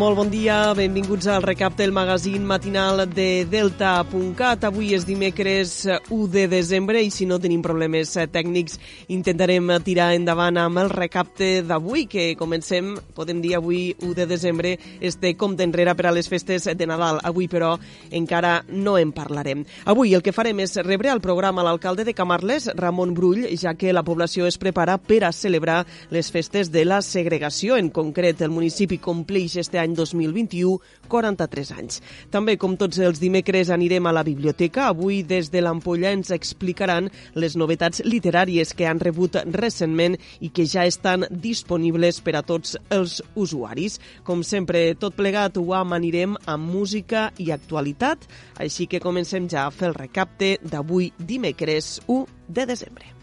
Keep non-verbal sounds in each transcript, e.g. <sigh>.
molt bon dia, benvinguts al recap del magazín matinal de Delta.cat. Avui és dimecres 1 de desembre i si no tenim problemes tècnics intentarem tirar endavant amb el recapte d'avui, que comencem, podem dir avui 1 de desembre, este compte enrere per a les festes de Nadal. Avui, però, encara no en parlarem. Avui el que farem és rebre al programa l'alcalde de Camarles, Ramon Brull, ja que la població es prepara per a celebrar les festes de la segregació. En concret, el municipi compleix este any 2021 43 anys. També, com tots els dimecres, anirem a la biblioteca. Avui, des de l'Ampolla, ens explicaran les novetats literàries que han rebut recentment i que ja estan disponibles per a tots els usuaris. Com sempre, tot plegat ho amanirem amb música i actualitat, així que comencem ja a fer el recapte d'avui dimecres 1 de desembre.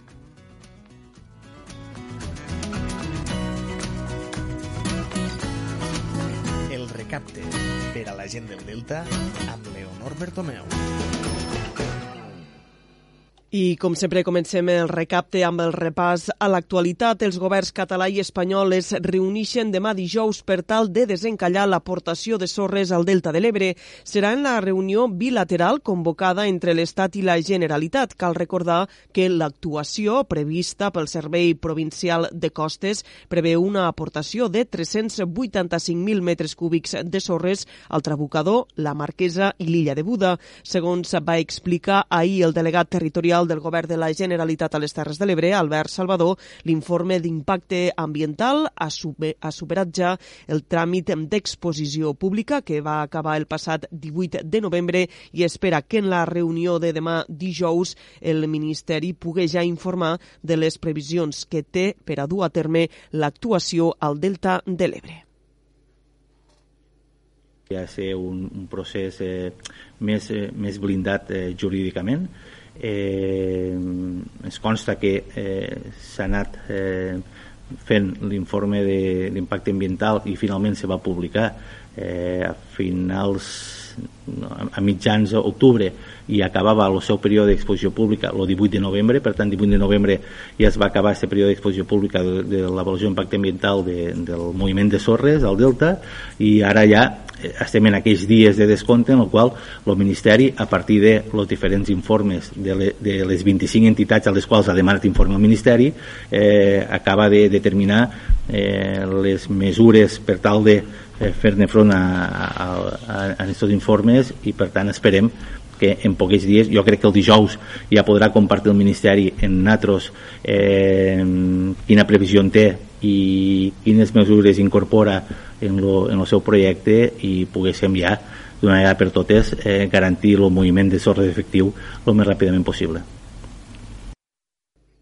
Recapte per a la gent del Delta amb Leonor Bertomeu. I, com sempre, comencem el recapte amb el repàs a l'actualitat. Els governs català i espanyol es reuneixen demà dijous per tal de desencallar l'aportació de sorres al Delta de l'Ebre. Serà en la reunió bilateral convocada entre l'Estat i la Generalitat. Cal recordar que l'actuació prevista pel Servei Provincial de Costes preveu una aportació de 385.000 metres cúbics de sorres al Trabucador, la Marquesa i l'illa de Buda. Segons va explicar ahir el delegat territorial territorial del Govern de la Generalitat a les Terres de l'Ebre, Albert Salvador, l'informe d'impacte ambiental ha, ha superat ja el tràmit d'exposició pública que va acabar el passat 18 de novembre i espera que en la reunió de demà dijous el Ministeri pugui ja informar de les previsions que té per a dur a terme l'actuació al Delta de l'Ebre. De ser un, un procés eh, més, eh, més blindat eh, jurídicament eh, ens consta que eh, s'ha anat eh, fent l'informe d'impacte ambiental i finalment se va publicar eh, a finals a mitjans d'octubre i acabava el seu període d'exposició pública el 18 de novembre, per tant 18 de novembre ja es va acabar aquest període d'exposició pública de, de l'avaluació d'impacte ambiental de, del moviment de sorres al Delta i ara ja Eh, estem en aquells dies de descompte en el qual el Ministeri, a partir de els diferents informes de, le, de les 25 entitats a les quals ha demanat informe al Ministeri, eh, acaba de determinar eh, les mesures per tal de eh, fer-ne front a, a, a, a aquests informes i per tant esperem que en pocs dies, jo crec que el dijous ja podrà compartir el Ministeri en natros eh, quina previsió en té i quines mesures incorpora en, lo, en el seu projecte i poguéssim ja d'una vegada per totes eh, garantir el moviment de sorres efectiu el més ràpidament possible.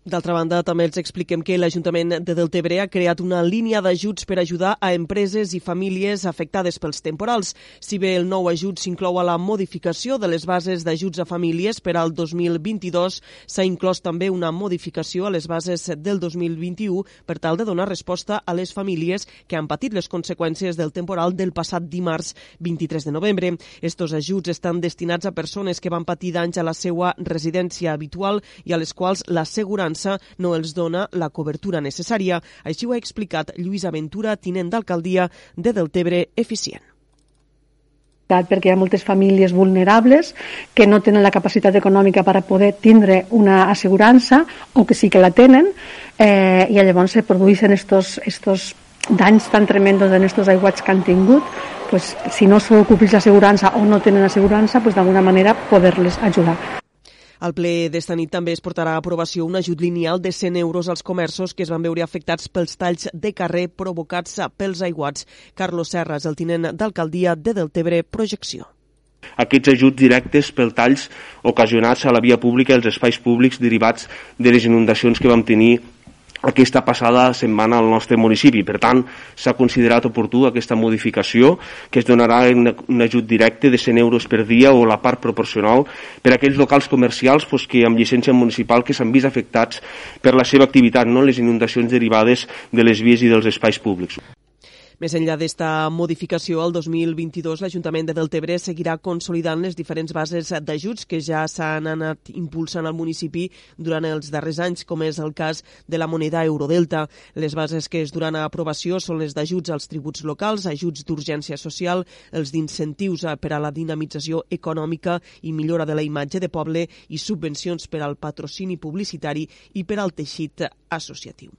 D'altra banda, també els expliquem que l'Ajuntament de Deltebre ha creat una línia d'ajuts per ajudar a empreses i famílies afectades pels temporals. Si bé el nou ajut s'inclou a la modificació de les bases d'ajuts a famílies per al 2022, s'ha inclòs també una modificació a les bases del 2021 per tal de donar resposta a les famílies que han patit les conseqüències del temporal del passat dimarts 23 de novembre. Estos ajuts estan destinats a persones que van patir danys a la seva residència habitual i a les quals l'assegurança França no els dona la cobertura necessària. Així ho ha explicat Lluís Aventura, tinent d'alcaldia de Deltebre Eficient perquè hi ha moltes famílies vulnerables que no tenen la capacitat econòmica per a poder tindre una assegurança o que sí que la tenen eh, i llavors se produeixen estos, estos danys tan tremendos en estos aiguats que han tingut pues, si no s'ocupi l'assegurança o no tenen assegurança pues, d'alguna manera poder-les ajudar. Al ple d'esta nit també es portarà a aprovació un ajut lineal de 100 euros als comerços que es van veure afectats pels talls de carrer provocats pels aiguats. Carlos Serra és el tinent d'alcaldia de Deltebre Projecció aquests ajuts directes pel talls ocasionats a la via pública i als espais públics derivats de les inundacions que vam tenir aquesta passada setmana al nostre municipi. Per tant, s'ha considerat oportú aquesta modificació que es donarà un ajut directe de 100 euros per dia o la part proporcional per a aquells locals comercials pues, que amb llicència municipal que s'han vist afectats per la seva activitat, no les inundacions derivades de les vies i dels espais públics. Més enllà d'esta modificació, el 2022 l'Ajuntament de Deltebre seguirà consolidant les diferents bases d'ajuts que ja s'han anat impulsant al municipi durant els darrers anys, com és el cas de la moneda Eurodelta. Les bases que es duran a aprovació són les d'ajuts als tributs locals, ajuts d'urgència social, els d'incentius per a la dinamització econòmica i millora de la imatge de poble i subvencions per al patrocini publicitari i per al teixit associatiu.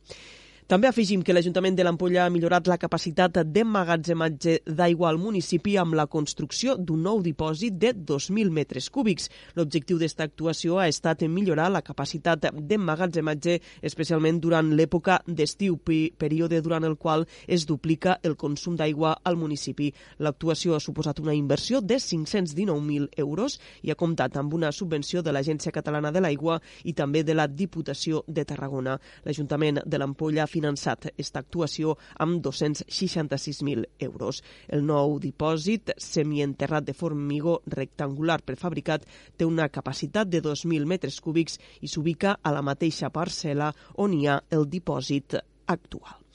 També afegim que l'Ajuntament de l'Ampolla ha millorat la capacitat d'emmagatzematge d'aigua al municipi amb la construcció d'un nou dipòsit de 2.000 metres cúbics. L'objectiu d'esta actuació ha estat millorar la capacitat d'emmagatzematge, especialment durant l'època d'estiu, període durant el qual es duplica el consum d'aigua al municipi. L'actuació ha suposat una inversió de 519.000 euros i ha comptat amb una subvenció de l'Agència Catalana de l'Aigua i també de la Diputació de Tarragona. L'Ajuntament de l'Ampolla finançat aquesta actuació amb 266.000 euros. El nou dipòsit, semienterrat de formigó rectangular prefabricat, té una capacitat de 2.000 metres cúbics i s'ubica a la mateixa parcel·la on hi ha el dipòsit actual.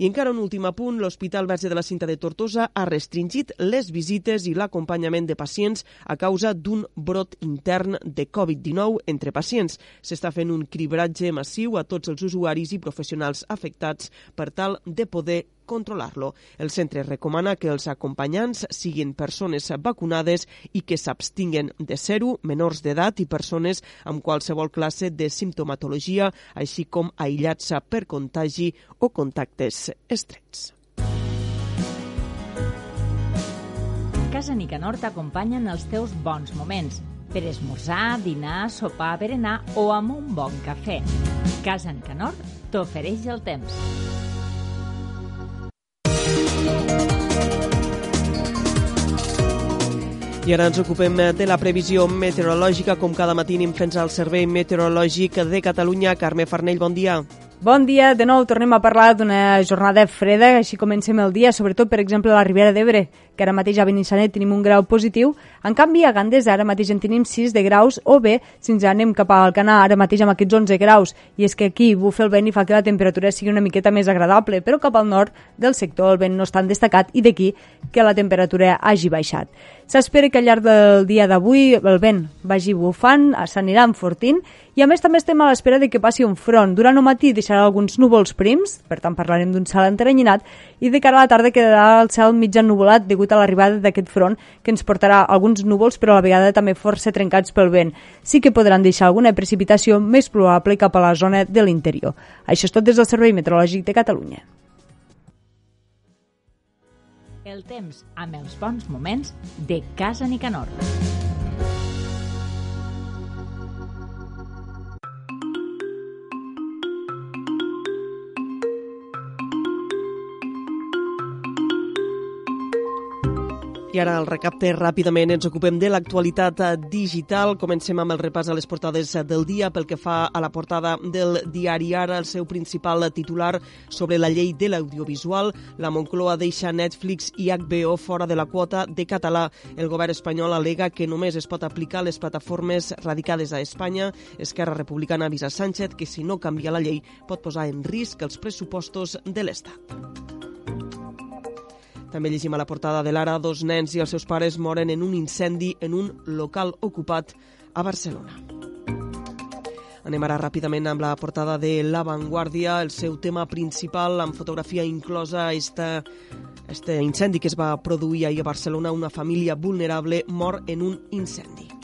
I encara un últim apunt, l'Hospital Verge de la Cinta de Tortosa ha restringit les visites i l'acompanyament de pacients a causa d'un brot intern de Covid-19 entre pacients. S'està fent un cribratge massiu a tots els usuaris i professionals afectats per tal de poder controlar-lo. El centre recomana que els acompanyants siguin persones vacunades i que s'abstinguen de ser-ho, menors d'edat i persones amb qualsevol classe de simptomatologia, així com aïllats per contagi o contactes estrets. Casa Nicanor t'acompanya en els teus bons moments per esmorzar, dinar, sopar, berenar o amb un bon cafè. Casa Nicanor t'ofereix el temps. I ara ens ocupem de la previsió meteorològica, com cada matí anem fent al Servei Meteorològic de Catalunya. Carme Farnell, bon dia. Bon dia, de nou tornem a parlar d'una jornada freda, així comencem el dia, sobretot, per exemple, a la Ribera d'Ebre, que ara mateix a Benissanet tenim un grau positiu, en canvi a Gandesa ara mateix en tenim 6 de graus, o bé, si ens anem cap al Canà, ara mateix amb aquests 11 graus, i és que aquí bufa el vent i fa que la temperatura sigui una miqueta més agradable, però cap al nord del sector el vent no és tan destacat i d'aquí que la temperatura hagi baixat. S'espera que al llarg del dia d'avui el vent vagi bufant, s'anirà enfortint i a més també estem a l'espera de que passi un front. Durant el matí deixarà alguns núvols prims, per tant parlarem d'un cel enteranyinat, i de cara a la tarda quedarà el cel mig ennuvolat degut a l'arribada d'aquest front que ens portarà alguns núvols però a la vegada també força trencats pel vent. Sí que podran deixar alguna precipitació més probable cap a la zona de l'interior. Això és tot des del Servei Meteorològic de Catalunya. El temps amb els bons moments de Casa Nicanor. I ara el recapte ràpidament ens ocupem de l'actualitat digital. Comencem amb el repàs a les portades del dia pel que fa a la portada del diari Ara, el seu principal titular sobre la llei de l'audiovisual. La Moncloa deixa Netflix i HBO fora de la quota de català. El govern espanyol alega que només es pot aplicar a les plataformes radicades a Espanya. Esquerra Republicana avisa Sánchez que si no canvia la llei pot posar en risc els pressupostos de l'Estat. També llegim a la portada de l'Ara, dos nens i els seus pares moren en un incendi en un local ocupat a Barcelona. Anem ara ràpidament amb la portada de La Vanguardia, el seu tema principal amb fotografia inclosa esta, este incendi que es va produir ahir a Barcelona, una família vulnerable mor en un incendi.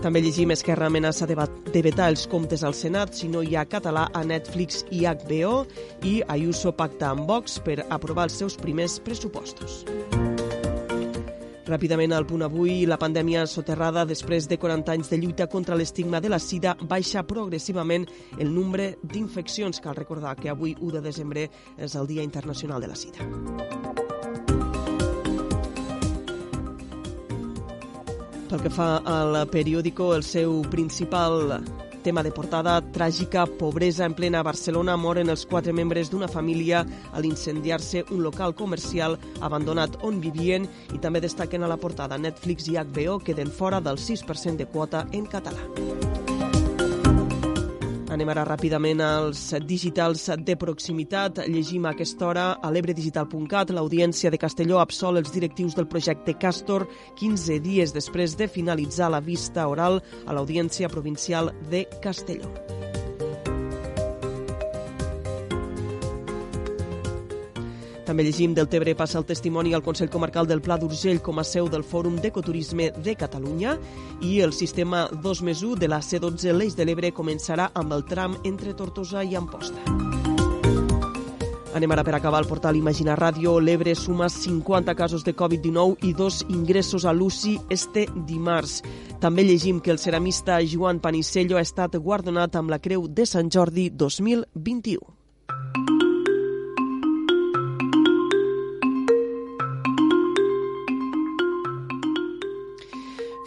També llegim Esquerra amenaça de, de vetar els comptes al Senat si no hi ha català a Netflix i HBO i Ayuso pacta amb Vox per aprovar els seus primers pressupostos. Ràpidament al punt avui, la pandèmia soterrada després de 40 anys de lluita contra l'estigma de la sida baixa progressivament el nombre d'infeccions. Cal recordar que avui, 1 de desembre, és el Dia Internacional de la Sida. Pel que fa al periòdico, el seu principal Tema de portada, tràgica pobresa en plena Barcelona. Moren els quatre membres d'una família a l'incendiar-se un local comercial abandonat on vivien i també destaquen a la portada Netflix i HBO queden fora del 6% de quota en català. Anem ara ràpidament als digitals de proximitat. Llegim a aquesta hora a l'ebredigital.cat l'Audiència de Castelló absol els directius del projecte Castor 15 dies després de finalitzar la vista oral a l'Audiència Provincial de Castelló. També llegim del Tebre passa el testimoni al Consell Comarcal del Pla d'Urgell com a seu del Fòrum d'Ecoturisme de Catalunya i el sistema 2 més 1 de la C12 l'Eix de l'Ebre començarà amb el tram entre Tortosa i Amposta. Anem ara per acabar el portal Imagina Ràdio. L'Ebre suma 50 casos de Covid-19 i dos ingressos a l'UCI este dimarts. També llegim que el ceramista Joan Panicello ha estat guardonat amb la Creu de Sant Jordi 2021.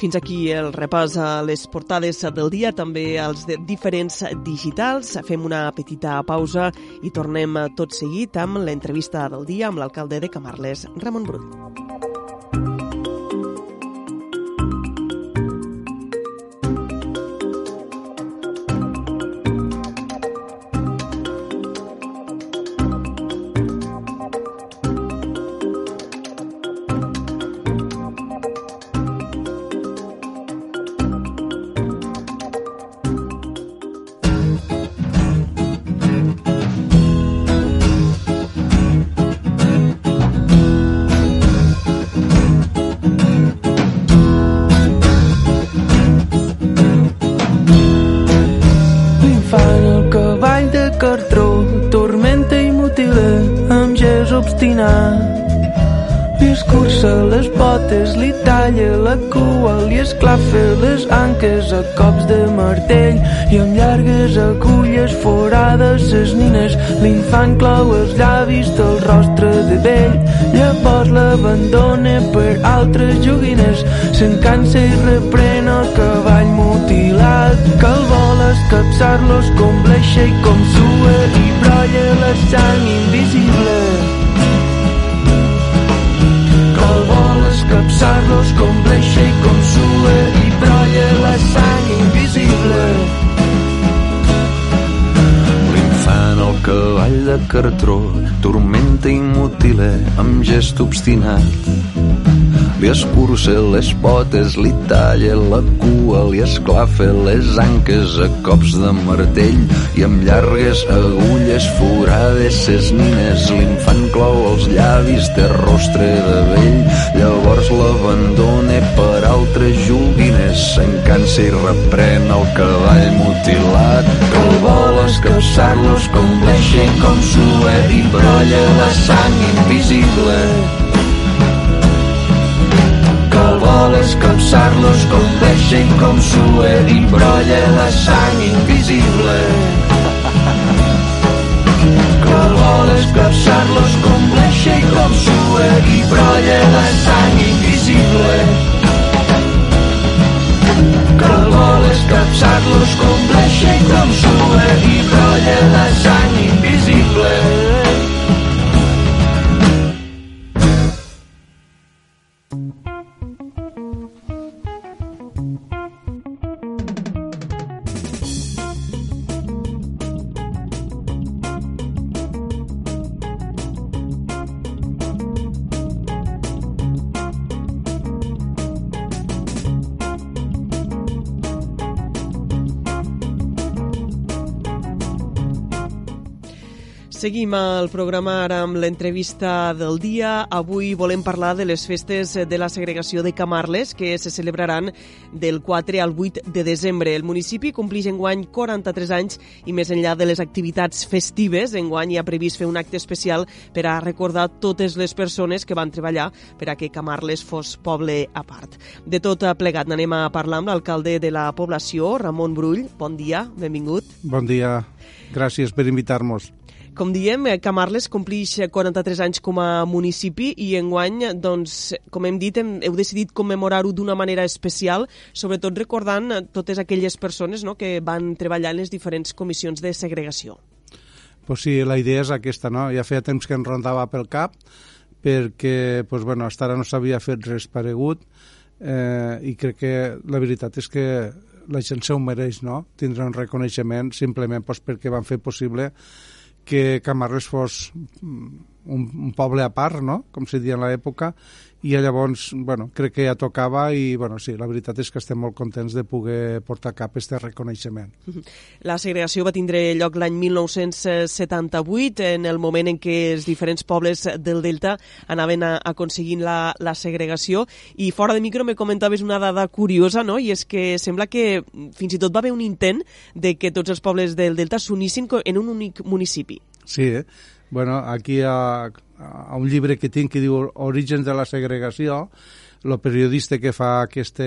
Fins aquí el repàs a les portades del dia, també als de diferents digitals. Fem una petita pausa i tornem tot seguit amb l'entrevista del dia amb l'alcalde de Camarles, Ramon Brull. I amb llargues agulles forades ses nines l'infant clou els llavis del rostre de vell. Llavors l'abandona per altres joguines se'n cansa i reprèn el cavall mutilat. Que el vol escapçar-los com bleixa i com sua i brolla la sang invisible. Escapçar-los com bleixa i com sua i brolla la sang invisible. Cavall de cartró tormenta i mutila amb gest obstinat li escurça les potes, li talla la cua, li esclafa les anques a cops de martell i amb llargues agulles forades ses nines l'infant clou els llavis de rostre de vell. Llavors l'abandona per altres joguines se'n cansa i reprèn el cavall mutilat. Que el vol escapçar-los com i com sua i brolla la sang invisible vol escapçar-los com deixen com sue i brolla la sang invisible. Que vol escapçar-los com i com sue i brolla la sang invisible. Que vol escapçar-los com i com sue i brolla la sang invisible Seguim el programa ara amb l'entrevista del dia. Avui volem parlar de les festes de la segregació de Camarles, que se celebraran del 4 al 8 de desembre. El municipi complix enguany 43 anys i més enllà de les activitats festives, enguany hi ha previst fer un acte especial per a recordar totes les persones que van treballar per a que Camarles fos poble a part. De tot plegat n'anem a parlar amb l'alcalde de la població, Ramon Brull. Bon dia, benvingut. Bon dia, gràcies per invitar-nos. Com diem, eh, Camarles complix 43 anys com a municipi i enguany, doncs, com hem dit, hem, heu decidit commemorar-ho d'una manera especial, sobretot recordant totes aquelles persones no, que van treballar en les diferents comissions de segregació. Pues sí, la idea és aquesta, no? Ja feia temps que em rondava pel cap, perquè, pues, bueno, hasta ara no s'havia fet res paregut, eh, i crec que la veritat és que la gent se ho mereix, no? Tindre un reconeixement simplement pues, perquè van fer possible que Camarles fos un, un poble a part, no? com se dia en l'època, i llavors, bueno, crec que ja tocava i, bueno, sí, la veritat és que estem molt contents de poder portar cap aquest reconeixement. La segregació va tindre lloc l'any 1978, en el moment en què els diferents pobles del Delta anaven a, aconseguint la, la segregació, i fora de micro me comentaves una dada curiosa, no? i és que sembla que fins i tot va haver un intent de que tots els pobles del Delta s'unissin en un únic municipi. Sí, eh? bueno, aquí a, a un llibre que tinc que diu Orígens de la segregació, el periodista que fa aquest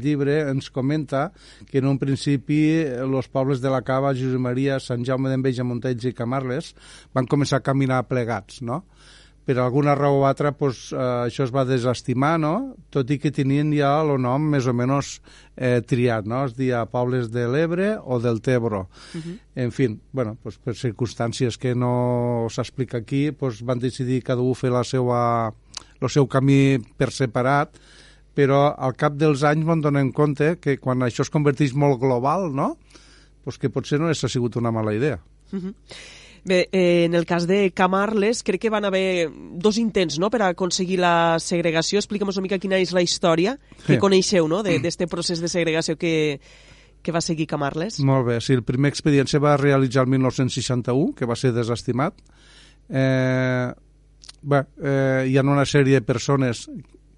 llibre ens comenta que en un principi els pobles de la Cava, Josep Maria, Sant Jaume d'Enveja, Montells i Camarles van començar a caminar plegats, no? Per alguna raó o altra pues, eh, això es va desestimar, no? tot i que tenien ja el nom més o menys eh, triat, no? es dia Pobles de l'Ebre o del Tebro. Uh -huh. En fi, bueno, pues, per circumstàncies que no s'explica aquí, pues, van decidir cada un fer la seva, el seu camí per separat, però al cap dels anys van donar en compte que quan això es converteix molt global, no? pues que potser no ha sigut una mala idea. Uh -huh. Bé, eh, en el cas de Camarles, crec que van haver dos intents no?, per aconseguir la segregació. Explica'm una mica quina és la història que sí. coneixeu no?, d'aquest procés de segregació que, que va seguir Camarles. Molt bé, sí, el primer expedient se va realitzar el 1961, que va ser desestimat. Eh, bé, eh, hi ha una sèrie de persones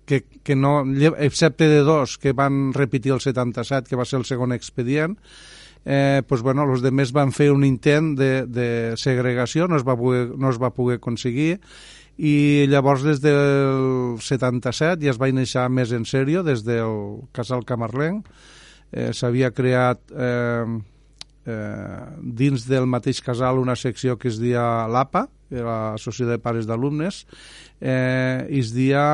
que, que no, excepte de dos que van repetir el 77, que va ser el segon expedient, eh, pues, bueno, els demés van fer un intent de, de segregació, no es, va poder, no es va poder aconseguir, i llavors des del 77 ja es va iniciar més en sèrio, des del casal Camarlenc, eh, s'havia creat eh, eh, dins del mateix casal una secció que es dia l'APA, la Societat de Pares d'Alumnes, eh, i es dia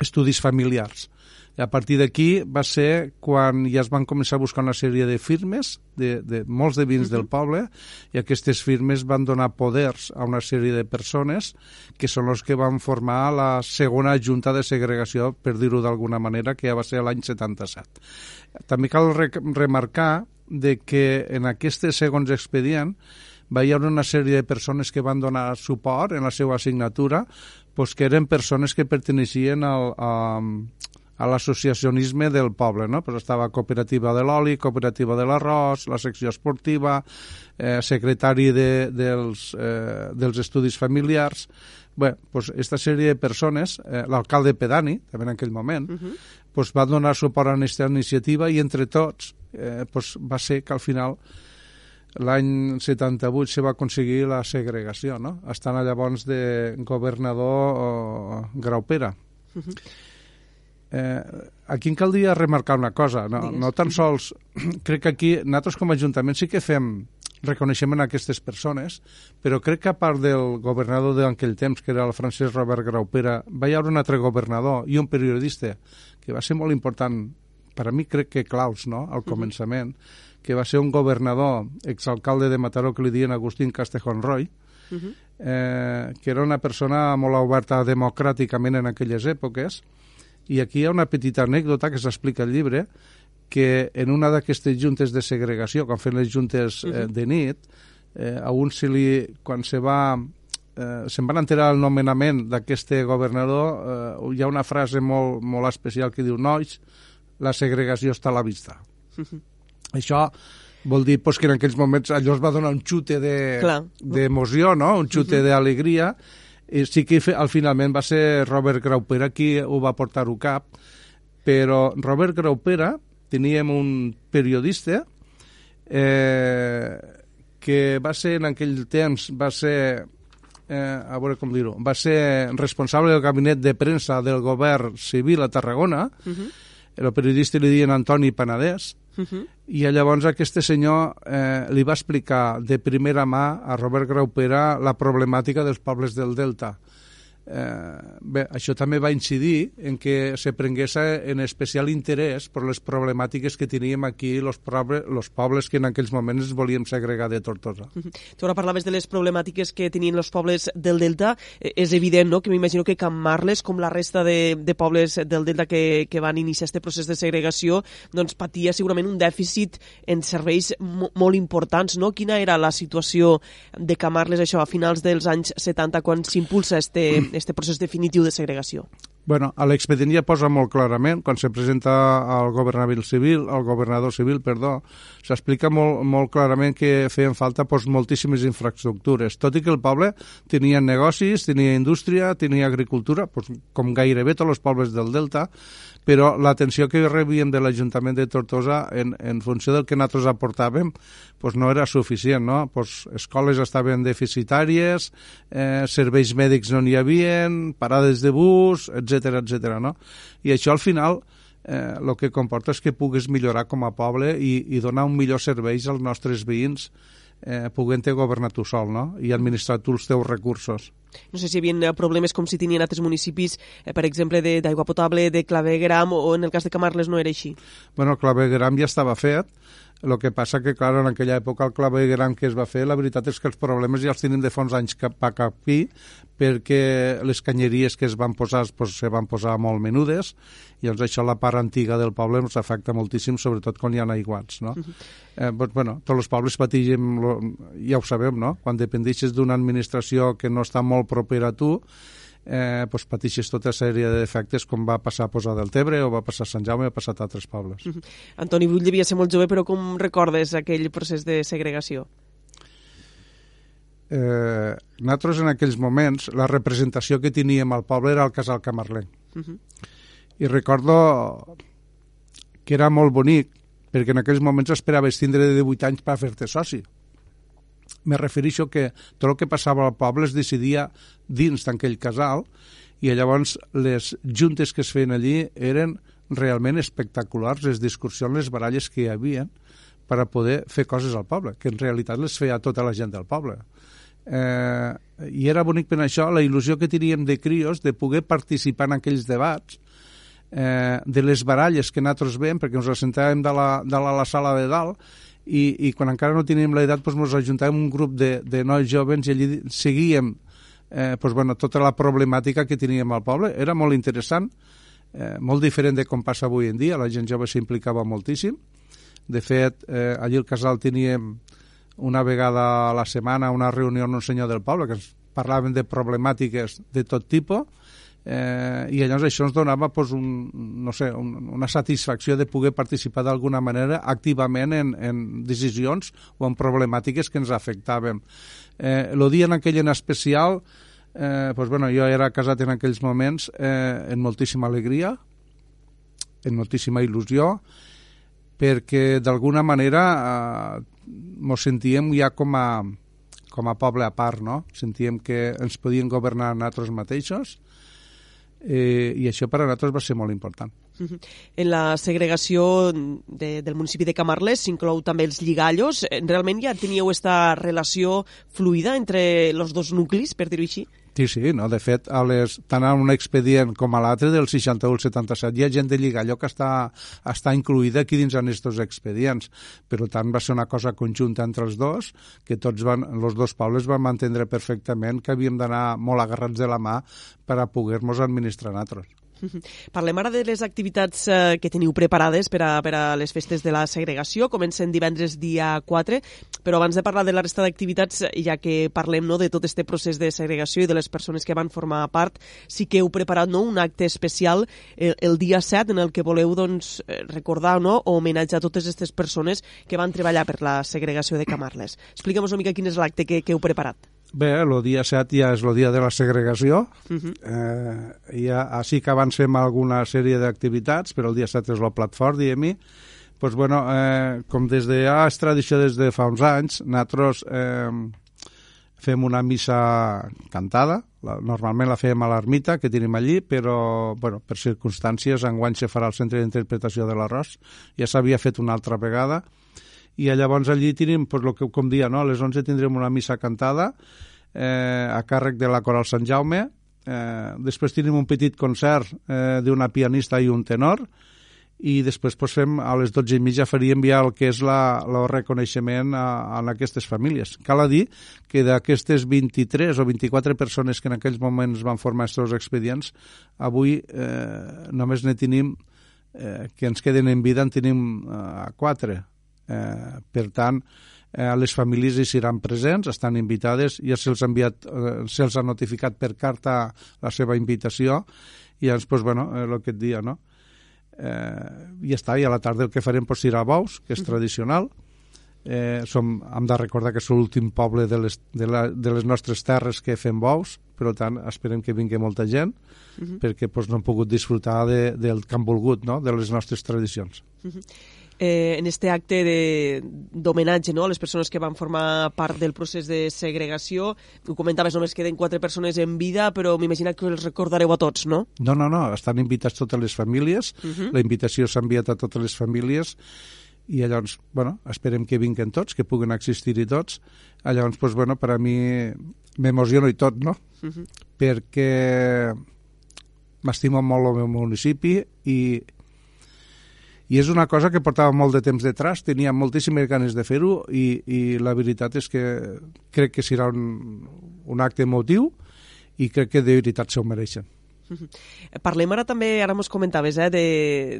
Estudis Familiars a partir d'aquí va ser quan ja es van començar a buscar una sèrie de firmes de, de molts de vins uh -huh. del poble i aquestes firmes van donar poders a una sèrie de persones que són els que van formar la segona junta de segregació, per dir-ho d'alguna manera, que ja va ser l'any 77. També cal re remarcar de que en aquest segons expedient va haver una sèrie de persones que van donar suport en la seva assignatura pues, que eren persones que perteneixien al, a, a l'associacionisme del poble, no? Pues estava cooperativa de l'oli, cooperativa de l'arròs, la secció esportiva, eh, secretari de, dels, eh, dels estudis familiars... Bé, pues esta sèrie de persones, eh, l'alcalde pedani, també en aquell moment, uh -huh. pues va donar suport a aquesta iniciativa i entre tots eh, pues va ser que al final l'any 78 se va aconseguir la segregació, no? estant llavors de governador oh, Graupera. Uh -huh Eh, aquí em caldria remarcar una cosa, no, no tan sols, crec que aquí nosaltres com a Ajuntament sí que fem reconeixement a aquestes persones, però crec que a part del governador d'aquell temps, que era el Francesc Robert Graupera, va hi haver un altre governador i un periodista que va ser molt important, per a mi crec que claus, no?, al començament, uh -huh. que va ser un governador, exalcalde de Mataró, que li diuen Agustín Castejón Roy, uh -huh. eh, que era una persona molt oberta democràticament en aquelles èpoques, i aquí hi ha una petita anècdota que s'explica al llibre, que en una d'aquestes juntes de segregació, quan fan les juntes eh, de nit, eh, a un se li, quan se va eh, se'n van enterar el nomenament d'aquest governador, eh, hi ha una frase molt, molt especial que diu nois, la segregació està a la vista. Uh -huh. Això Vol dir pues, que en aquells moments allò es va donar un xute d'emoció, de, no? un xute uh -huh. d'alegria, i sí que al finalment va ser Robert Graupera qui ho va portar-ho cap, però Robert Graupera, teníem un periodista eh, que va ser en aquell temps, va ser eh, a veure com dir-ho, va ser responsable del gabinet de premsa del govern civil a Tarragona, uh -huh. el periodista li diuen Antoni Panadès, uh -huh. i llavors aquest senyor eh, li va explicar de primera mà a Robert Graupera la problemàtica dels pobles del Delta eh, bé, això també va incidir en que se prengués en especial interès per les problemàtiques que teníem aquí los, poble, los pobles que en aquells moments volíem segregar de Tortosa. Uh -huh. Tu ara parlaves de les problemàtiques que tenien els pobles del Delta. Eh, és evident no? que m'imagino que Can Marles, com la resta de, de pobles del Delta que, que van iniciar aquest procés de segregació, doncs patia segurament un dèficit en serveis molt importants. No? Quina era la situació de Can Marles, això, a finals dels anys 70, quan s'impulsa este, este procés definitiu de segregació? Bueno, a l'expedient ja posa molt clarament, quan se presenta al governador civil, al governador civil, perdó, s'explica molt, molt clarament que feien falta pues, moltíssimes infraestructures, tot i que el poble tenia negocis, tenia indústria, tenia agricultura, pues, com gairebé tots els pobles del Delta, però l'atenció que rebíem de l'Ajuntament de Tortosa en, en funció del que nosaltres aportàvem pues no era suficient, no? Pues escoles estaven deficitàries, eh, serveis mèdics no n'hi havien, parades de bus, etc etc. no? I això al final eh, el que comporta és que pugues millorar com a poble i, i donar un millor serveis als nostres veïns eh, puguent-te governar tu sol no? i administrar tu els teus recursos. No sé si hi havia problemes com si tenien altres municipis, eh, per exemple, d'aigua potable, de clavegram, o en el cas de Camarles no era així? Bueno, clavegram ja estava fet, el que passa que, clar, en aquella època el clavegram que es va fer, la veritat és que els problemes ja els tenim de fons anys cap a capi, perquè les canyeries que es van posar pues, se van posar molt menudes, i llavors això la part antiga del poble ens afecta moltíssim, sobretot quan hi ha aiguats, no? Uh -huh. eh, pues, bueno, tots els pobles patigem, ja ho sabem, no? Quan dependixes d'una administració que no està molt propera a tu, eh, pues, patixes tota sèrie de defectes com va passar a Posar del Tebre o va passar a Sant Jaume o ha passat a altres pobles. Uh -huh. Antoni Brull devia ser molt jove, però com recordes aquell procés de segregació? Eh, nosaltres en aquells moments la representació que teníem al poble era el casal Camarlenc. Uh -huh. I recordo que era molt bonic perquè en aquells moments esperaves tindre de 18 anys per fer-te soci. Me refereixo que tot el que passava al poble es decidia dins d'aquell casal i llavors les juntes que es feien allí eren realment espectaculars, les discussions, les baralles que hi havia per a poder fer coses al poble, que en realitat les feia tota la gent del poble. Eh, I era bonic per això la il·lusió que teníem de crios de poder participar en aquells debats, eh, de les baralles que nosaltres veiem, perquè ens assentàvem de la, de la, la sala de dalt i, i quan encara no teníem l'edat doncs ens ajuntàvem un grup de, de nois jovens i allí seguíem eh, doncs, bueno, tota la problemàtica que teníem al poble. Era molt interessant, eh, molt diferent de com passa avui en dia, la gent jove s'implicava moltíssim. De fet, eh, allí al casal teníem una vegada a la setmana una reunió amb un senyor del poble que ens parlaven de problemàtiques de tot tipus eh, i llavors això ens donava pues, un, no sé, un, una satisfacció de poder participar d'alguna manera activament en, en decisions o en problemàtiques que ens afectaven. Eh, el dia en aquell en especial, eh, pues, bueno, jo era casat en aquells moments eh, en moltíssima alegria, en moltíssima il·lusió, perquè d'alguna manera eh, mos sentíem ja com a, com a poble a part, no? Sentíem que ens podien governar nosaltres mateixos, eh, i això per a nosaltres va ser molt important. En la segregació de, del municipi de Camarles s'inclou també els lligallos. Realment ja teníeu aquesta relació fluida entre els dos nuclis, per dir-ho així? Sí, sí, no? de fet, a les, tant a un expedient com a l'altre del 61 al 77 hi ha gent de Lligalló que està, està incluïda aquí dins en aquests expedients, però tant va ser una cosa conjunta entre els dos, que tots van, els dos pobles van mantindre perfectament que havíem d'anar molt agarrats de la mà per a poder-nos administrar nosaltres. Parlem ara de les activitats eh, que teniu preparades per a, per a les festes de la segregació. Comencen divendres dia 4, però abans de parlar de la resta d'activitats, ja que parlem no, de tot este procés de segregació i de les persones que van formar part, sí que heu preparat no, un acte especial el, el dia 7 en el que voleu doncs, eh, recordar no, o homenatjar totes aquestes persones que van treballar per la segregació de Camarles. Explica'm una mica quin és l'acte que, que heu preparat. Bé, el dia 7 ja és el dia de la segregació. Uh Mhm. -huh. eh, ja, així que avancem alguna sèrie d'activitats, però el dia 7 és el plat fort, diguem-hi. Pues, bueno, eh, com des de ja és tradició des de fa uns anys, nosaltres eh, fem una missa cantada, la, normalment la fem a l'ermita que tenim allí, però bueno, per circumstàncies enguany se farà al centre d'interpretació de l'arròs, ja s'havia fet una altra vegada, i llavors allí tenim, pues, lo que, com dia, no? a les 11 tindrem una missa cantada eh, a càrrec de la Coral Sant Jaume, eh, després tenim un petit concert eh, d'una pianista i un tenor, i després pues, fem, a les 12 i mitja faríem ja el que és la, el reconeixement a, a aquestes famílies. Cal a dir que d'aquestes 23 o 24 persones que en aquells moments van formar aquests expedients, avui eh, només ne tenim eh, que ens queden en vida en tenim eh, quatre. Eh, per tant, eh, les famílies hi seran presents, estan invitades, ja se'ls ha, enviat, eh, se'ls ha notificat per carta la seva invitació, i llavors, pues, bueno, eh, el que et dia, no? eh, i ja està, i a la tarda el que farem pues, serà bous, que és tradicional eh, som, hem de recordar que és l'últim poble de les, de, la, de les nostres terres que fem bous, per tant esperem que vingui molta gent uh -huh. perquè pues, no hem pogut disfrutar de, del que han volgut, no? de les nostres tradicions Uh -huh. Eh, en este acte d'homenatge no, a les persones que van formar part del procés de segregació. Ho comentaves, només queden quatre persones en vida, però m'imagino que els recordareu a tots, no? No, no, no, estan invitats totes les famílies, uh -huh. la invitació s'ha enviat a totes les famílies, i llavors, bueno, esperem que vinguen tots, que puguen existir-hi tots. Llavors, pues, bueno, per a mi m'emociono i tot, no? Uh -huh. Perquè m'estimo molt el meu municipi i i és una cosa que portava molt de temps detrás, tenia moltíssimes ganes de fer-ho i, i la veritat és que crec que serà un, un acte emotiu i crec que de veritat s'ho mereixen. Parlem ara també, ara mos comentaves, eh, de,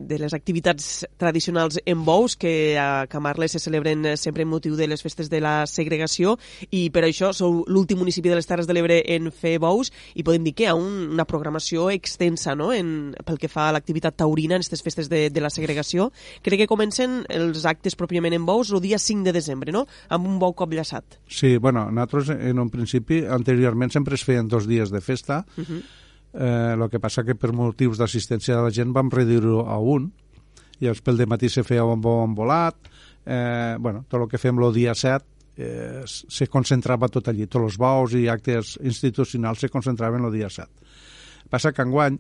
de les activitats tradicionals en bous que a Camarles se celebren sempre en motiu de les festes de la segregació i per això sou l'últim municipi de les Terres de l'Ebre en fer bous i podem dir que hi ha un, una programació extensa no? en, pel que fa a l'activitat taurina en aquestes festes de, de la segregació. Crec que comencen els actes pròpiament en bous el dia 5 de desembre, no? amb un bou cop llaçat. Sí, bueno, nosaltres en un principi, anteriorment sempre es feien dos dies de festa, uh -huh Eh, el que passa que per motius d'assistència de la gent vam reduir-ho a un. Llavors pel matí se feia un bon volat eh, bueno, tot el que fem el dia 7 eh, se concentrava tot allí. Tots els bous i actes institucionals se concentraven el dia 7 passa que enguany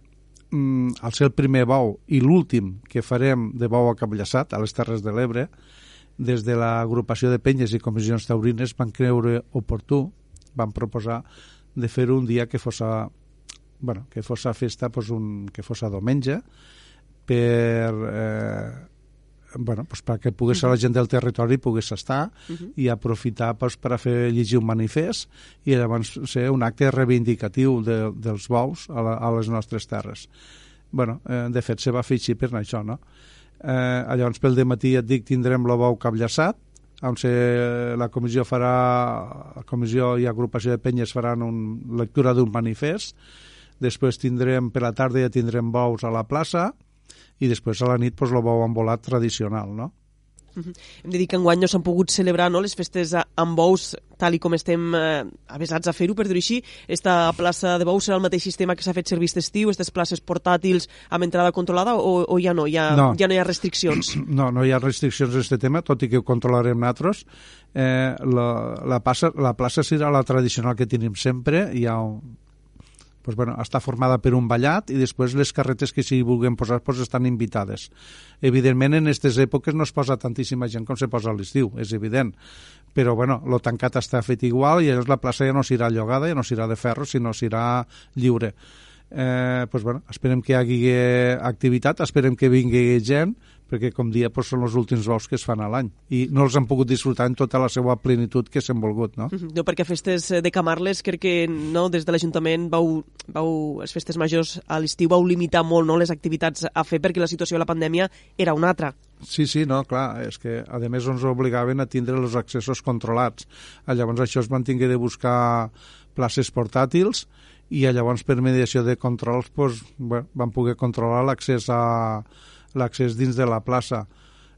mm, al ser el primer bou i l'últim que farem de bou a Capllaçat a les Terres de l'Ebre des de l'agrupació de penyes i comissions taurines van creure oportú van proposar de fer un dia que fos bueno, que fos a festa pues un, que fos a diumenge per eh, bueno, pues perquè pogués uh -huh. la gent del territori pogués estar uh -huh. i aprofitar pues, per a fer llegir un manifest i llavors ser un acte reivindicatiu de, dels bous a, la, a les nostres terres. bueno, eh, de fet, se va fer així per això, no? Eh, llavors, pel matí et dic, tindrem el bou capllaçat, on se, la comissió farà, la comissió i agrupació de penyes faran una lectura d'un manifest, després tindrem, per la tarda ja tindrem bous a la plaça, i després a la nit pues, el bou embolat tradicional, no? Uh -huh. Hem de dir que enguany no s'han pogut celebrar no, les festes amb bous tal i com estem eh, avesats a fer-ho, per dir-ho així. Esta plaça de bous serà el mateix sistema que s'ha fet servir estiu, aquestes places portàtils amb entrada controlada, o, o ja no? Ja no. ja no hi ha restriccions? <clears throat> No, no hi ha restriccions en aquest tema, tot i que ho controlarem nosaltres. Eh, la, la, plaça, la plaça serà la tradicional que tenim sempre, hi ha un, pues, bueno, està formada per un ballat i després les carretes que s'hi vulguin posar pues, estan invitades. Evidentment, en aquestes èpoques no es posa tantíssima gent com se posa a l'estiu, és evident. Però, bueno, lo tancat està fet igual i llavors la plaça ja no serà llogada, ja no serà de ferro, sinó serà lliure. Eh, pues, bueno, esperem que hi hagi activitat, esperem que vingui gent, perquè, com dia, pues, són els últims vols que es fan a l'any i no els han pogut disfrutar en tota la seva plenitud que s'han volgut, no? No, perquè festes de Camarles, crec que no, des de l'Ajuntament vau, vau, les festes majors a l'estiu vau limitar molt no, les activitats a fer perquè la situació de la pandèmia era una altra. Sí, sí, no, clar, és que a més ens obligaven a tindre els accessos controlats. Llavors això es van tingué de buscar places portàtils i llavors per mediació de controls pues, bueno, van poder controlar l'accés a l'accés dins de la plaça.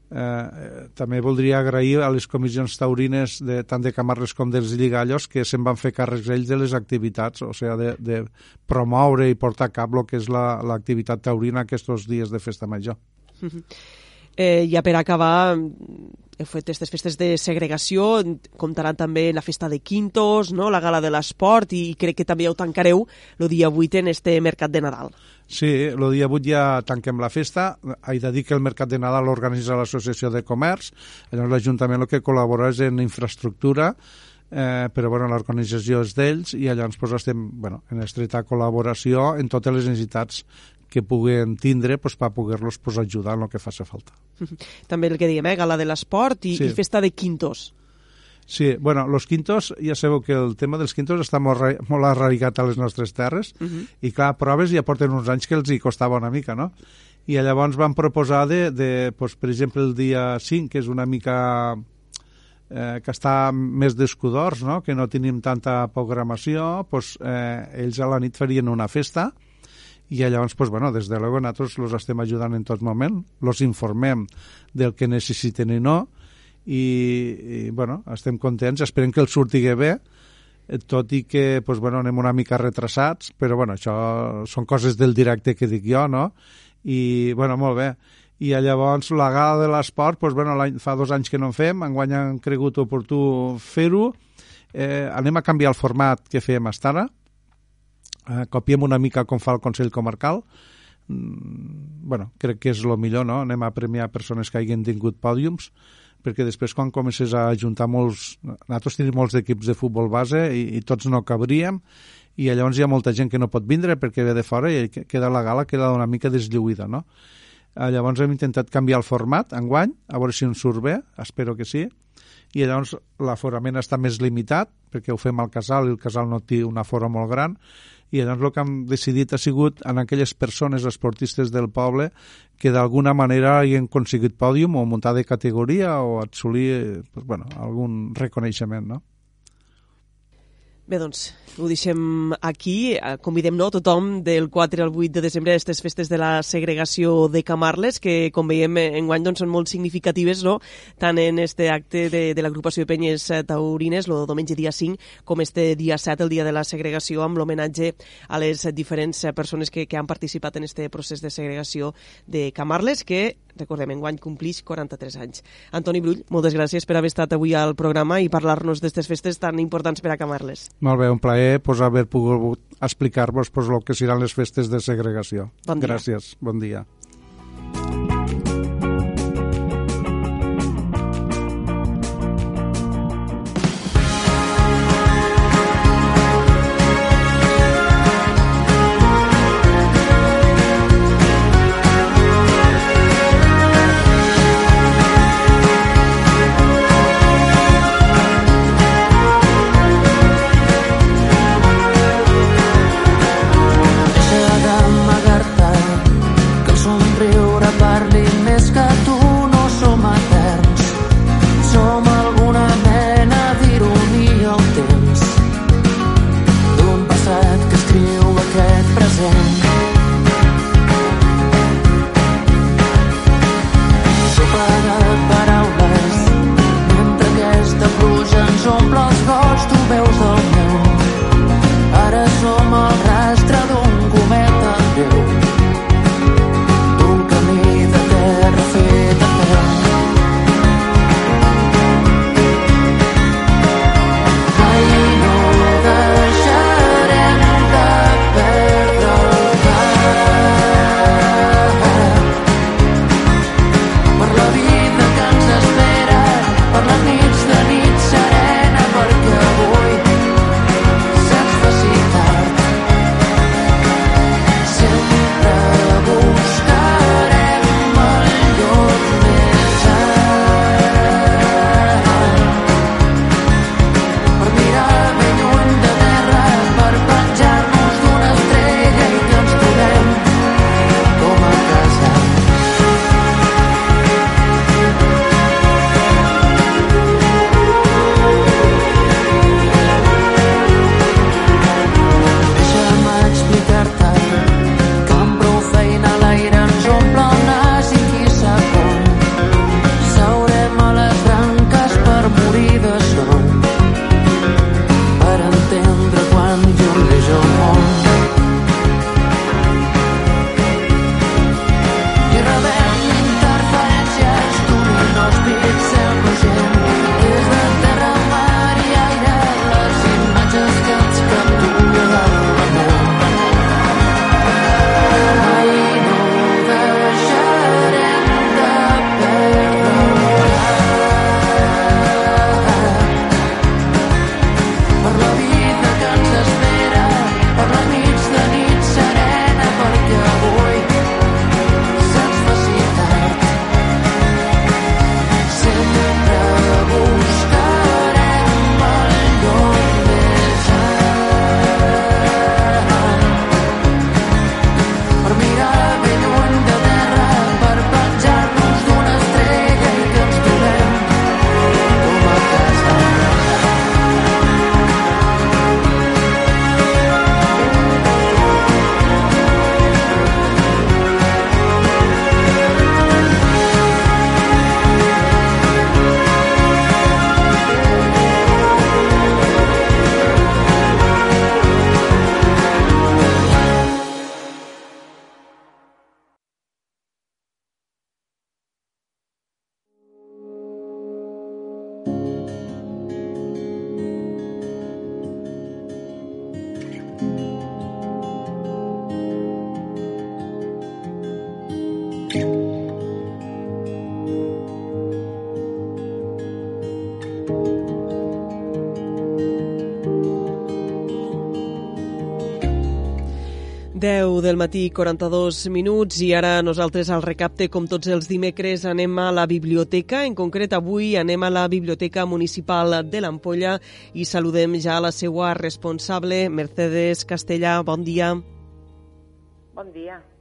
Eh, també voldria agrair a les comissions taurines de, tant de Camarles com dels Lligallos que se'n van fer càrrecs ells de les activitats, o sigui, de, de promoure i portar a cap el que és l'activitat la, taurina aquests dies de festa major. <laughs> Eh, ja per acabar, heu fet aquestes festes de segregació, comptaran també la festa de Quintos, no? la gala de l'esport, i crec que també ho tancareu el dia 8 en este mercat de Nadal. Sí, el dia 8 ja tanquem la festa. He de dir que el Mercat de Nadal l'organitza l'Associació de Comerç. Llavors l'Ajuntament el que col·labora és en infraestructura, eh, però bueno, l'organització és d'ells i llavors pues, estem bueno, en estreta col·laboració en totes les necessitats que puguen tindre pues, per poder-los pues, ajudar en el que faci falta. <laughs> També el que diem, eh? gala de l'esport i, sí. i festa de quintos. Sí, bueno, los quintos, ja sabeu que el tema dels quintos està molt, molt arraigat a les nostres terres uh -huh. i clar, proves ja porten uns anys que els hi costava una mica, no? I llavors van proposar de, de pues, per exemple, el dia 5, que és una mica eh, que està més d'escudors, no? que no tenim tanta programació, pues, eh, ells a la nit farien una festa i llavors, pues, bueno, des de luego nosaltres els estem ajudant en tot moment, els informem del que necessiten i no, i, i bueno, estem contents, esperem que el surti bé, eh, tot i que pues, bueno, anem una mica retrasats, però bueno, això són coses del directe que dic jo, no? I, bueno, molt bé. I llavors la gala de l'esport, pues, bueno, fa dos anys que no en fem, enguany han cregut oportú fer-ho, eh, anem a canviar el format que fèiem fins ara, eh, copiem una mica com fa el Consell Comarcal, mm, bueno, crec que és el millor, no? Anem a premiar persones que hagin tingut pòdiums, perquè després quan comences a juntar molts... Nosaltres tenim molts equips de futbol base i, i tots no cabríem i llavors hi ha molta gent que no pot vindre perquè ve de fora i queda la gala queda una mica deslluïda, no? Eh, llavors hem intentat canviar el format enguany, a veure si ens surt bé, espero que sí, i llavors l'aforament està més limitat perquè ho fem al casal i el casal no té una fora molt gran i llavors el que hem decidit ha sigut en aquelles persones esportistes del poble que d'alguna manera hagin aconseguit pòdium o muntar de categoria o assolir pues, bueno, algun reconeixement, no? Bé, doncs, ho deixem aquí. Convidem no, tothom del 4 al 8 de desembre a aquestes festes de la segregació de Camarles, que, com veiem, enguany doncs, són molt significatives, no? tant en este acte de, de l'agrupació de penyes eh, taurines, el diumenge dia 5, com este dia 7, el dia de la segregació, amb l'homenatge a les diferents persones que, que han participat en este procés de segregació de Camarles, que recordem, enguany complix 43 anys. Antoni Brull, moltes gràcies per haver estat avui al programa i parlar-nos d'aquestes festes tan importants per a Camarles. Molt bé, un plaer pues, haver pogut explicar-vos pues, el que seran les festes de segregació. Bon dia. Gràcies, bon dia. 10 del matí, 42 minuts, i ara nosaltres al recapte, com tots els dimecres, anem a la biblioteca. En concret, avui anem a la Biblioteca Municipal de l'Ampolla i saludem ja la seva responsable, Mercedes Castellà. Bon dia. Bon dia.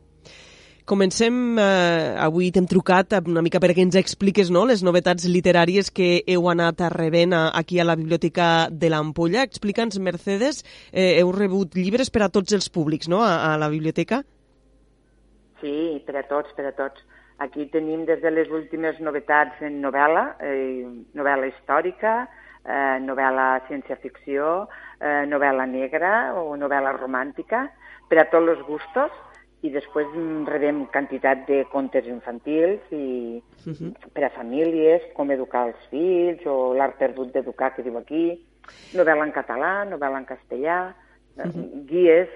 Comencem, eh, avui t'hem trucat una mica perquè ens expliques no, les novetats literàries que heu anat rebent a, aquí a la Biblioteca de l'Ampolla. Explica'ns, Mercedes, eh, heu rebut llibres per a tots els públics no, a, a la biblioteca? Sí, per a tots, per a tots. Aquí tenim des de les últimes novetats en novel·la, eh, novel·la històrica, eh, novel·la ciència-ficció, eh, novel·la negra o novel·la romàntica, per a tots els gustos, i després rebem quantitat de contes infantils i uh -huh. per a famílies, com educar els fills o l'art perdut d'educar que diu aquí, novel·la en català, novel·la en castellà, uh -huh. guies,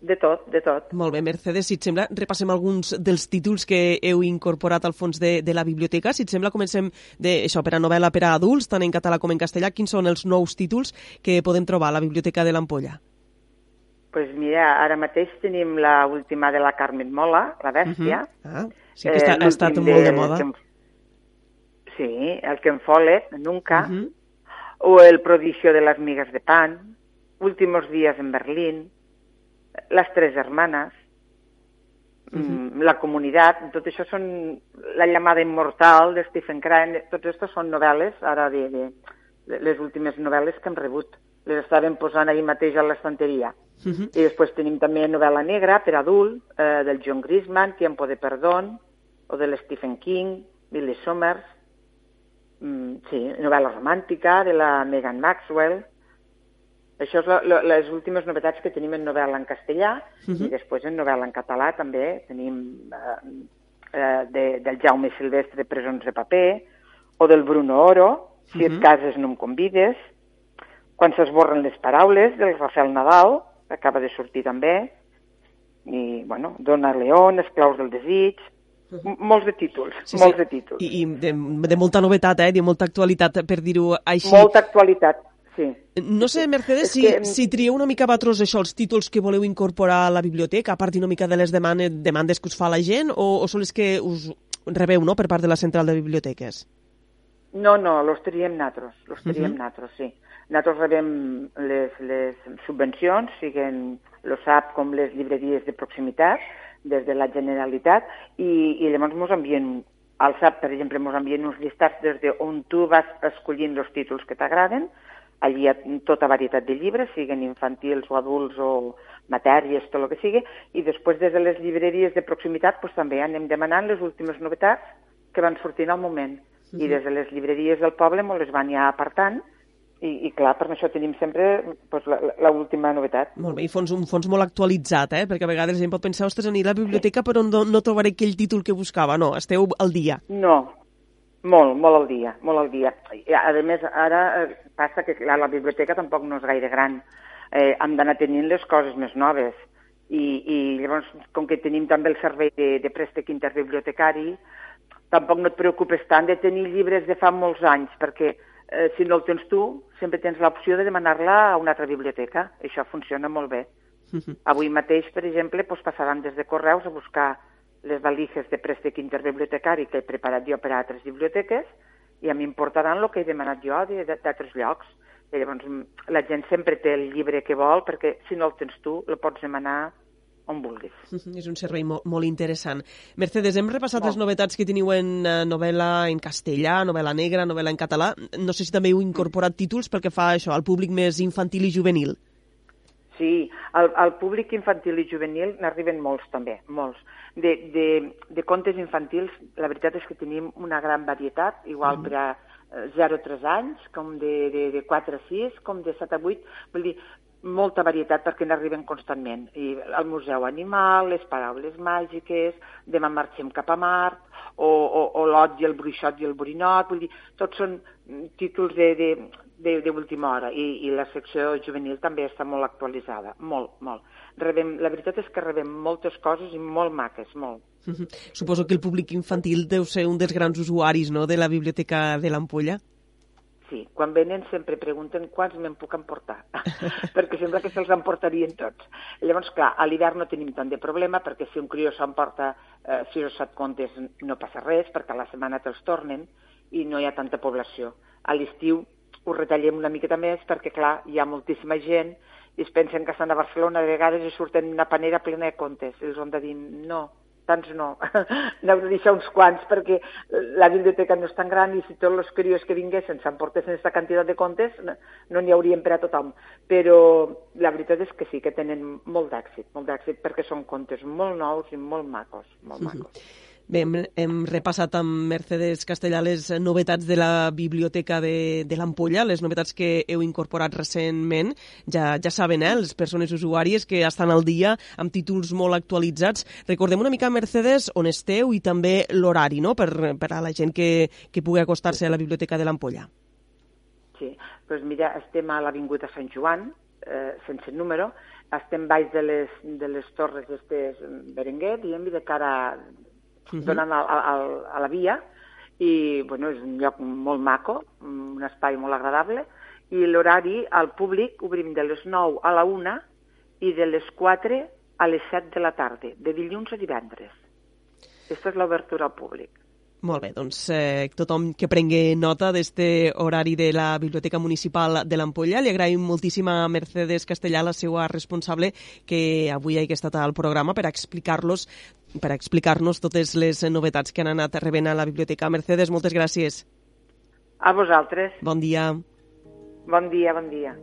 de tot, de tot. Molt bé, Mercedes, si et sembla, repassem alguns dels títols que heu incorporat al fons de, de la biblioteca. Si et sembla, comencem de, això, per a novel·la per a adults, tant en català com en castellà. Quins són els nous títols que podem trobar a la Biblioteca de l'Ampolla? Pues mira, ara mateix tenim la última de la Carmen Mola, La Bèstia. Uh -huh. ah, sí que està, eh, ha estat molt de, de moda. Que, sí, el que Follett, Nunca, uh -huh. o El prodigio de las migas de pan, Últimos días en Berlín, Las tres hermanas, uh -huh. La comunitat, tot això són La llamada immortal de Stephen Crane, tots aquests són novel·les, ara de, de, de les últimes novel·les que hem rebut. Les estaven posant ahir mateix a l'estanteria. Uh -huh. I després tenim també novel·la negra per adult, eh, del John Grisman, Tiempo de Perdón, o de Stephen King, Billy Summers, mm, sí, novel·la romàntica de la Megan Maxwell. Això és la, la, les últimes novetats que tenim en novel·la en castellà uh -huh. i després en novel·la en català també tenim eh, eh, de, del Jaume Silvestre Presons de paper o del Bruno Oro, Si uh -huh. et cases no em convides, Quan s'esborren les paraules, del Rafael Nadal, acaba de sortir també, i, bueno, Dona León, Esclaus del desig, molts de títols, sí, molts sí. de títols. I, i de, de molta novetat, eh? de molta actualitat, per dir-ho així. Molta actualitat, sí. No sé, Mercedes, si, que... si trieu una mica vosaltres això, els títols que voleu incorporar a la biblioteca, a part una mica de les demandes, demandes que us fa la gent, o, o són les que us rebeu no, per part de la central de biblioteques? No, no, los triem natros, los triem uh -huh. natros, sí. Nosaltres rebem les, les subvencions, siguen l'OSAP com les llibreries de proximitat, des de la Generalitat, i, i llavors ens envien, al SAP, per exemple, ens envien uns llistats des de on tu vas escollint els títols que t'agraden, allí hi ha tota varietat de llibres, siguen infantils o adults o matèries, tot el que sigui, i després des de les llibreries de proximitat pues, també anem demanant les últimes novetats que van sortint al moment. Uh -huh. I des de les llibreries del poble ens les van ja apartant, i, i clar, per això tenim sempre doncs, l'última novetat. Molt bé, i fons, un fons molt actualitzat, eh? perquè a vegades la gent pot pensar, ostres, aniré a la biblioteca però no, no trobaré aquell títol que buscava. No, esteu al dia. No, molt, molt al dia, molt al dia. I, a més, ara eh, passa que clar, la biblioteca tampoc no és gaire gran. Eh, hem d'anar tenint les coses més noves. I, I llavors, com que tenim també el servei de, de préstec interbibliotecari, tampoc no et preocupes tant de tenir llibres de fa molts anys, perquè eh, si no el tens tu, sempre tens l'opció de demanar-la a una altra biblioteca. Això funciona molt bé. Uh -huh. Avui mateix, per exemple, doncs passaran des de Correus a buscar les valiges de préstec interbibliotecari que he preparat jo per a altres biblioteques i a mi em portaran el que he demanat jo d'altres llocs. I llavors la gent sempre té el llibre que vol perquè si no el tens tu, el pots demanar on vulguis. <laughs> És un servei molt, molt interessant. Mercedes, hem repassat molt. les novetats que teniu en uh, novel·la en castellà, novel·la negra, novel·la en català. No sé si també heu incorporat títols perquè fa això al públic més infantil i juvenil. Sí, al, al públic infantil i juvenil n'arriben molts també, molts. De, de, de contes infantils, la veritat és que tenim una gran varietat, igual mm. per a 0 a 3 anys, com de, de, de 4 a 6, com de 7 a 8. Vull dir, molta varietat perquè n'arriben constantment. I el Museu Animal, les Paraules Màgiques, Demà marxem cap a Mart, o, o, o l'Ot i el Bruixot i el Borinot, vull dir, tots són títols de, de, d'última hora I, i la secció juvenil també està molt actualitzada, molt, molt. Rebem, la veritat és que rebem moltes coses i molt maques, molt. <laughs> Suposo que el públic infantil deu ser un dels grans usuaris no, de la Biblioteca de l'Ampolla. Sí. Quan venen sempre pregunten quants me'n puc emportar, <laughs> perquè sembla que se'ls emportarien tots. Llavors, clar, a l'hivern no tenim tant de problema, perquè si un crió s'emporta eh, 6 o 7 contes no passa res, perquè a la setmana te'ls tornen i no hi ha tanta població. A l'estiu ho retallem una miqueta més perquè, clar, hi ha moltíssima gent i es pensen que estan a Barcelona de vegades i surten una panera plena de contes. I els hem de dir, no, tants no, <laughs> n'heu de deixar uns quants perquè la biblioteca no és tan gran i si tots els crios que vinguessin s'emportessin aquesta quantitat de contes no n'hi haurien per a tothom. Però la veritat és que sí, que tenen molt d'èxit, molt d'èxit perquè són contes molt nous i molt macos, molt macos. Bé, hem, hem repassat amb Mercedes Castellà les novetats de la biblioteca de, de l'Ampolla, les novetats que heu incorporat recentment. Ja, ja saben, eh, les persones usuàries que estan al dia amb títols molt actualitzats. Recordem una mica, Mercedes, on esteu i també l'horari, no?, per, per a la gent que, que pugui acostar-se a la biblioteca de l'Ampolla. Sí, doncs mira, estem a l'Avinguda Sant Joan, eh, sense número, estem baix de les, de les torres d'estes Berenguer, diguem de cara -huh. donant a, a, a la via, i bueno, és un lloc molt maco, un espai molt agradable, i l'horari al públic obrim de les 9 a la 1 i de les 4 a les 7 de la tarda, de dilluns a divendres. Aquesta és l'obertura al públic. Molt bé, doncs eh, tothom que prengui nota d'este horari de la Biblioteca Municipal de l'Ampolla. Li agraïm moltíssim a Mercedes Castellà, la seva responsable, que avui hagi estat al programa per explicar-los per explicar-nos totes les novetats que han anat rebent a la biblioteca. Mercedes, moltes gràcies. A vosaltres. Bon dia. Bon dia, bon dia.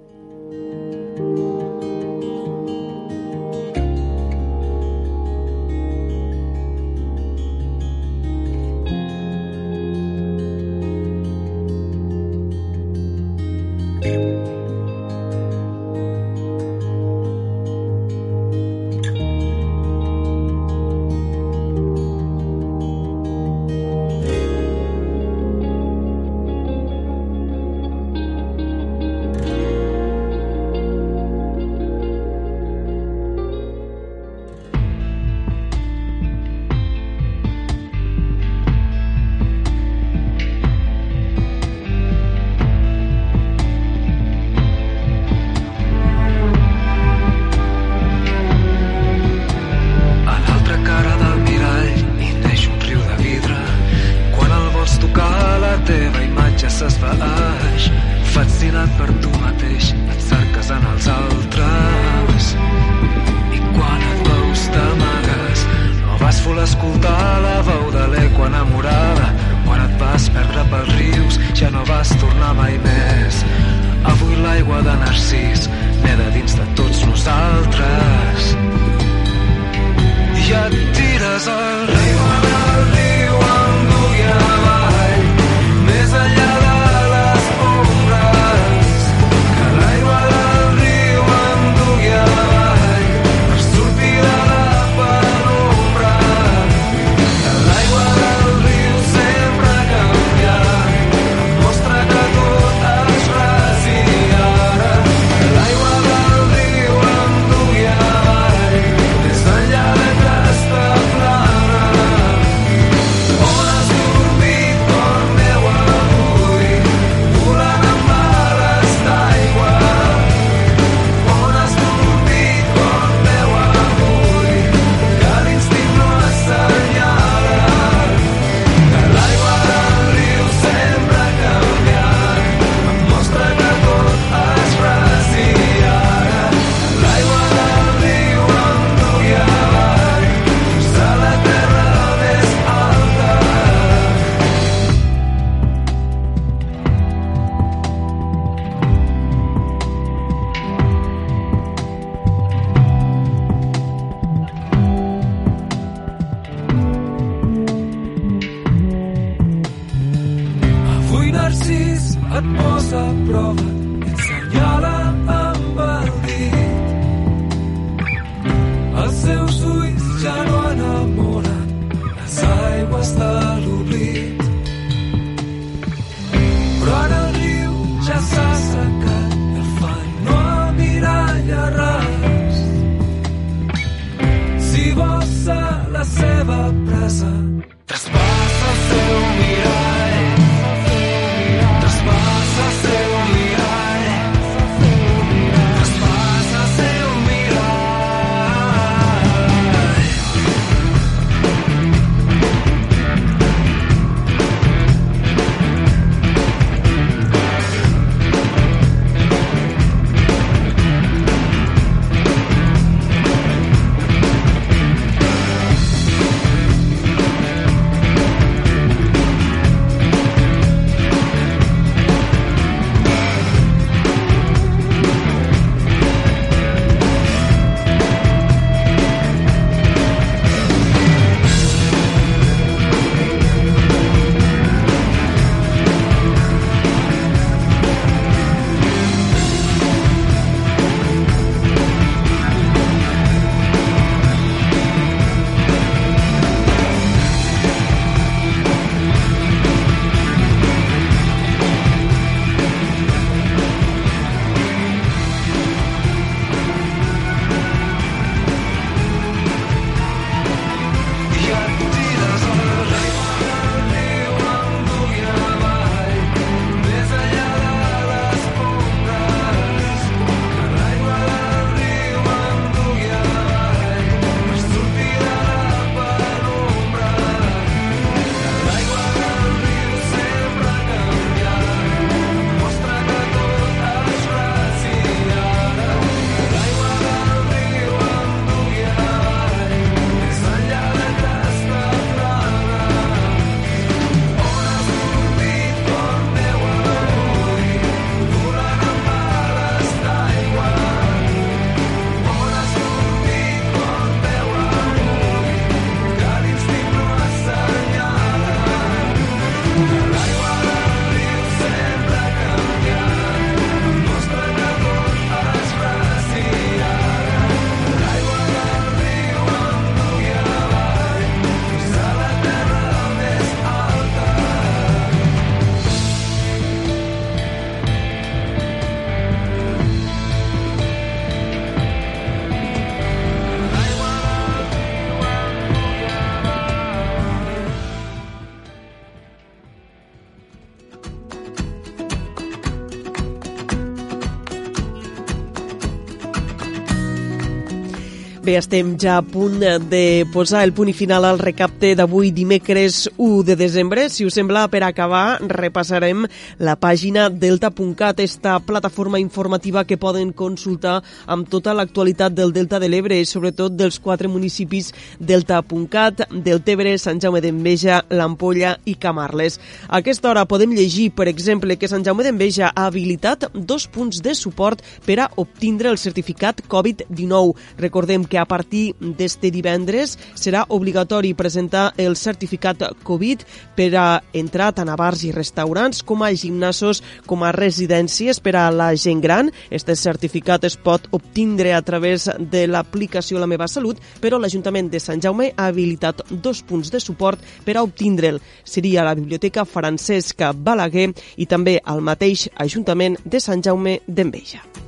Estem ja a punt de posar el punt i final al recapte d'avui dimecres 1 de desembre. Si us sembla, per acabar, repassarem la pàgina delta.cat, esta plataforma informativa que poden consultar amb tota l'actualitat del Delta de l'Ebre, sobretot dels quatre municipis delta.cat, Deltebre, Sant Jaume d'Enveja, l'Ampolla i Camarles. A aquesta hora podem llegir, per exemple, que Sant Jaume d'Enveja ha habilitat dos punts de suport per a obtindre el certificat Covid-19. Recordem que a partir d'este divendres serà obligatori presentar el certificat Covid per a entrar tant a bars i restaurants com a gimnasos, com a residències per a la gent gran. Este certificat es pot obtindre a través de l'aplicació La meva salut, però l'Ajuntament de Sant Jaume ha habilitat dos punts de suport per a obtindre'l. Seria la Biblioteca Francesca Balaguer i també al mateix Ajuntament de Sant Jaume d'Enveja.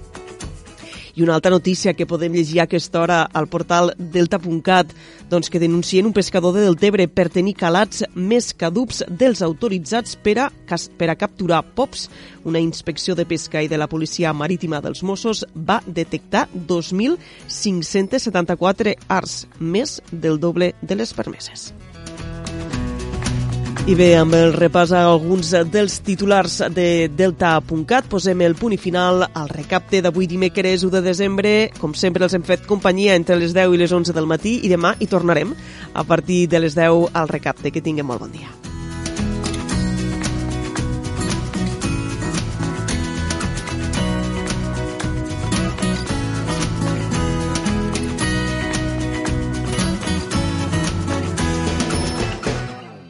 I una altra notícia que podem llegir a aquesta hora al portal delta.cat, doncs que denuncien un pescador de Deltebre per tenir calats més cadups dels autoritzats per a, per a capturar pops. Una inspecció de pesca i de la Policia Marítima dels Mossos va detectar 2.574 arts, més del doble de les permeses. I bé, amb el repàs a alguns dels titulars de Delta.cat, posem el punt i final al recapte d'avui dimecres 1 de desembre. Com sempre, els hem fet companyia entre les 10 i les 11 del matí i demà hi tornarem a partir de les 10 al recapte. Que tinguem molt bon dia.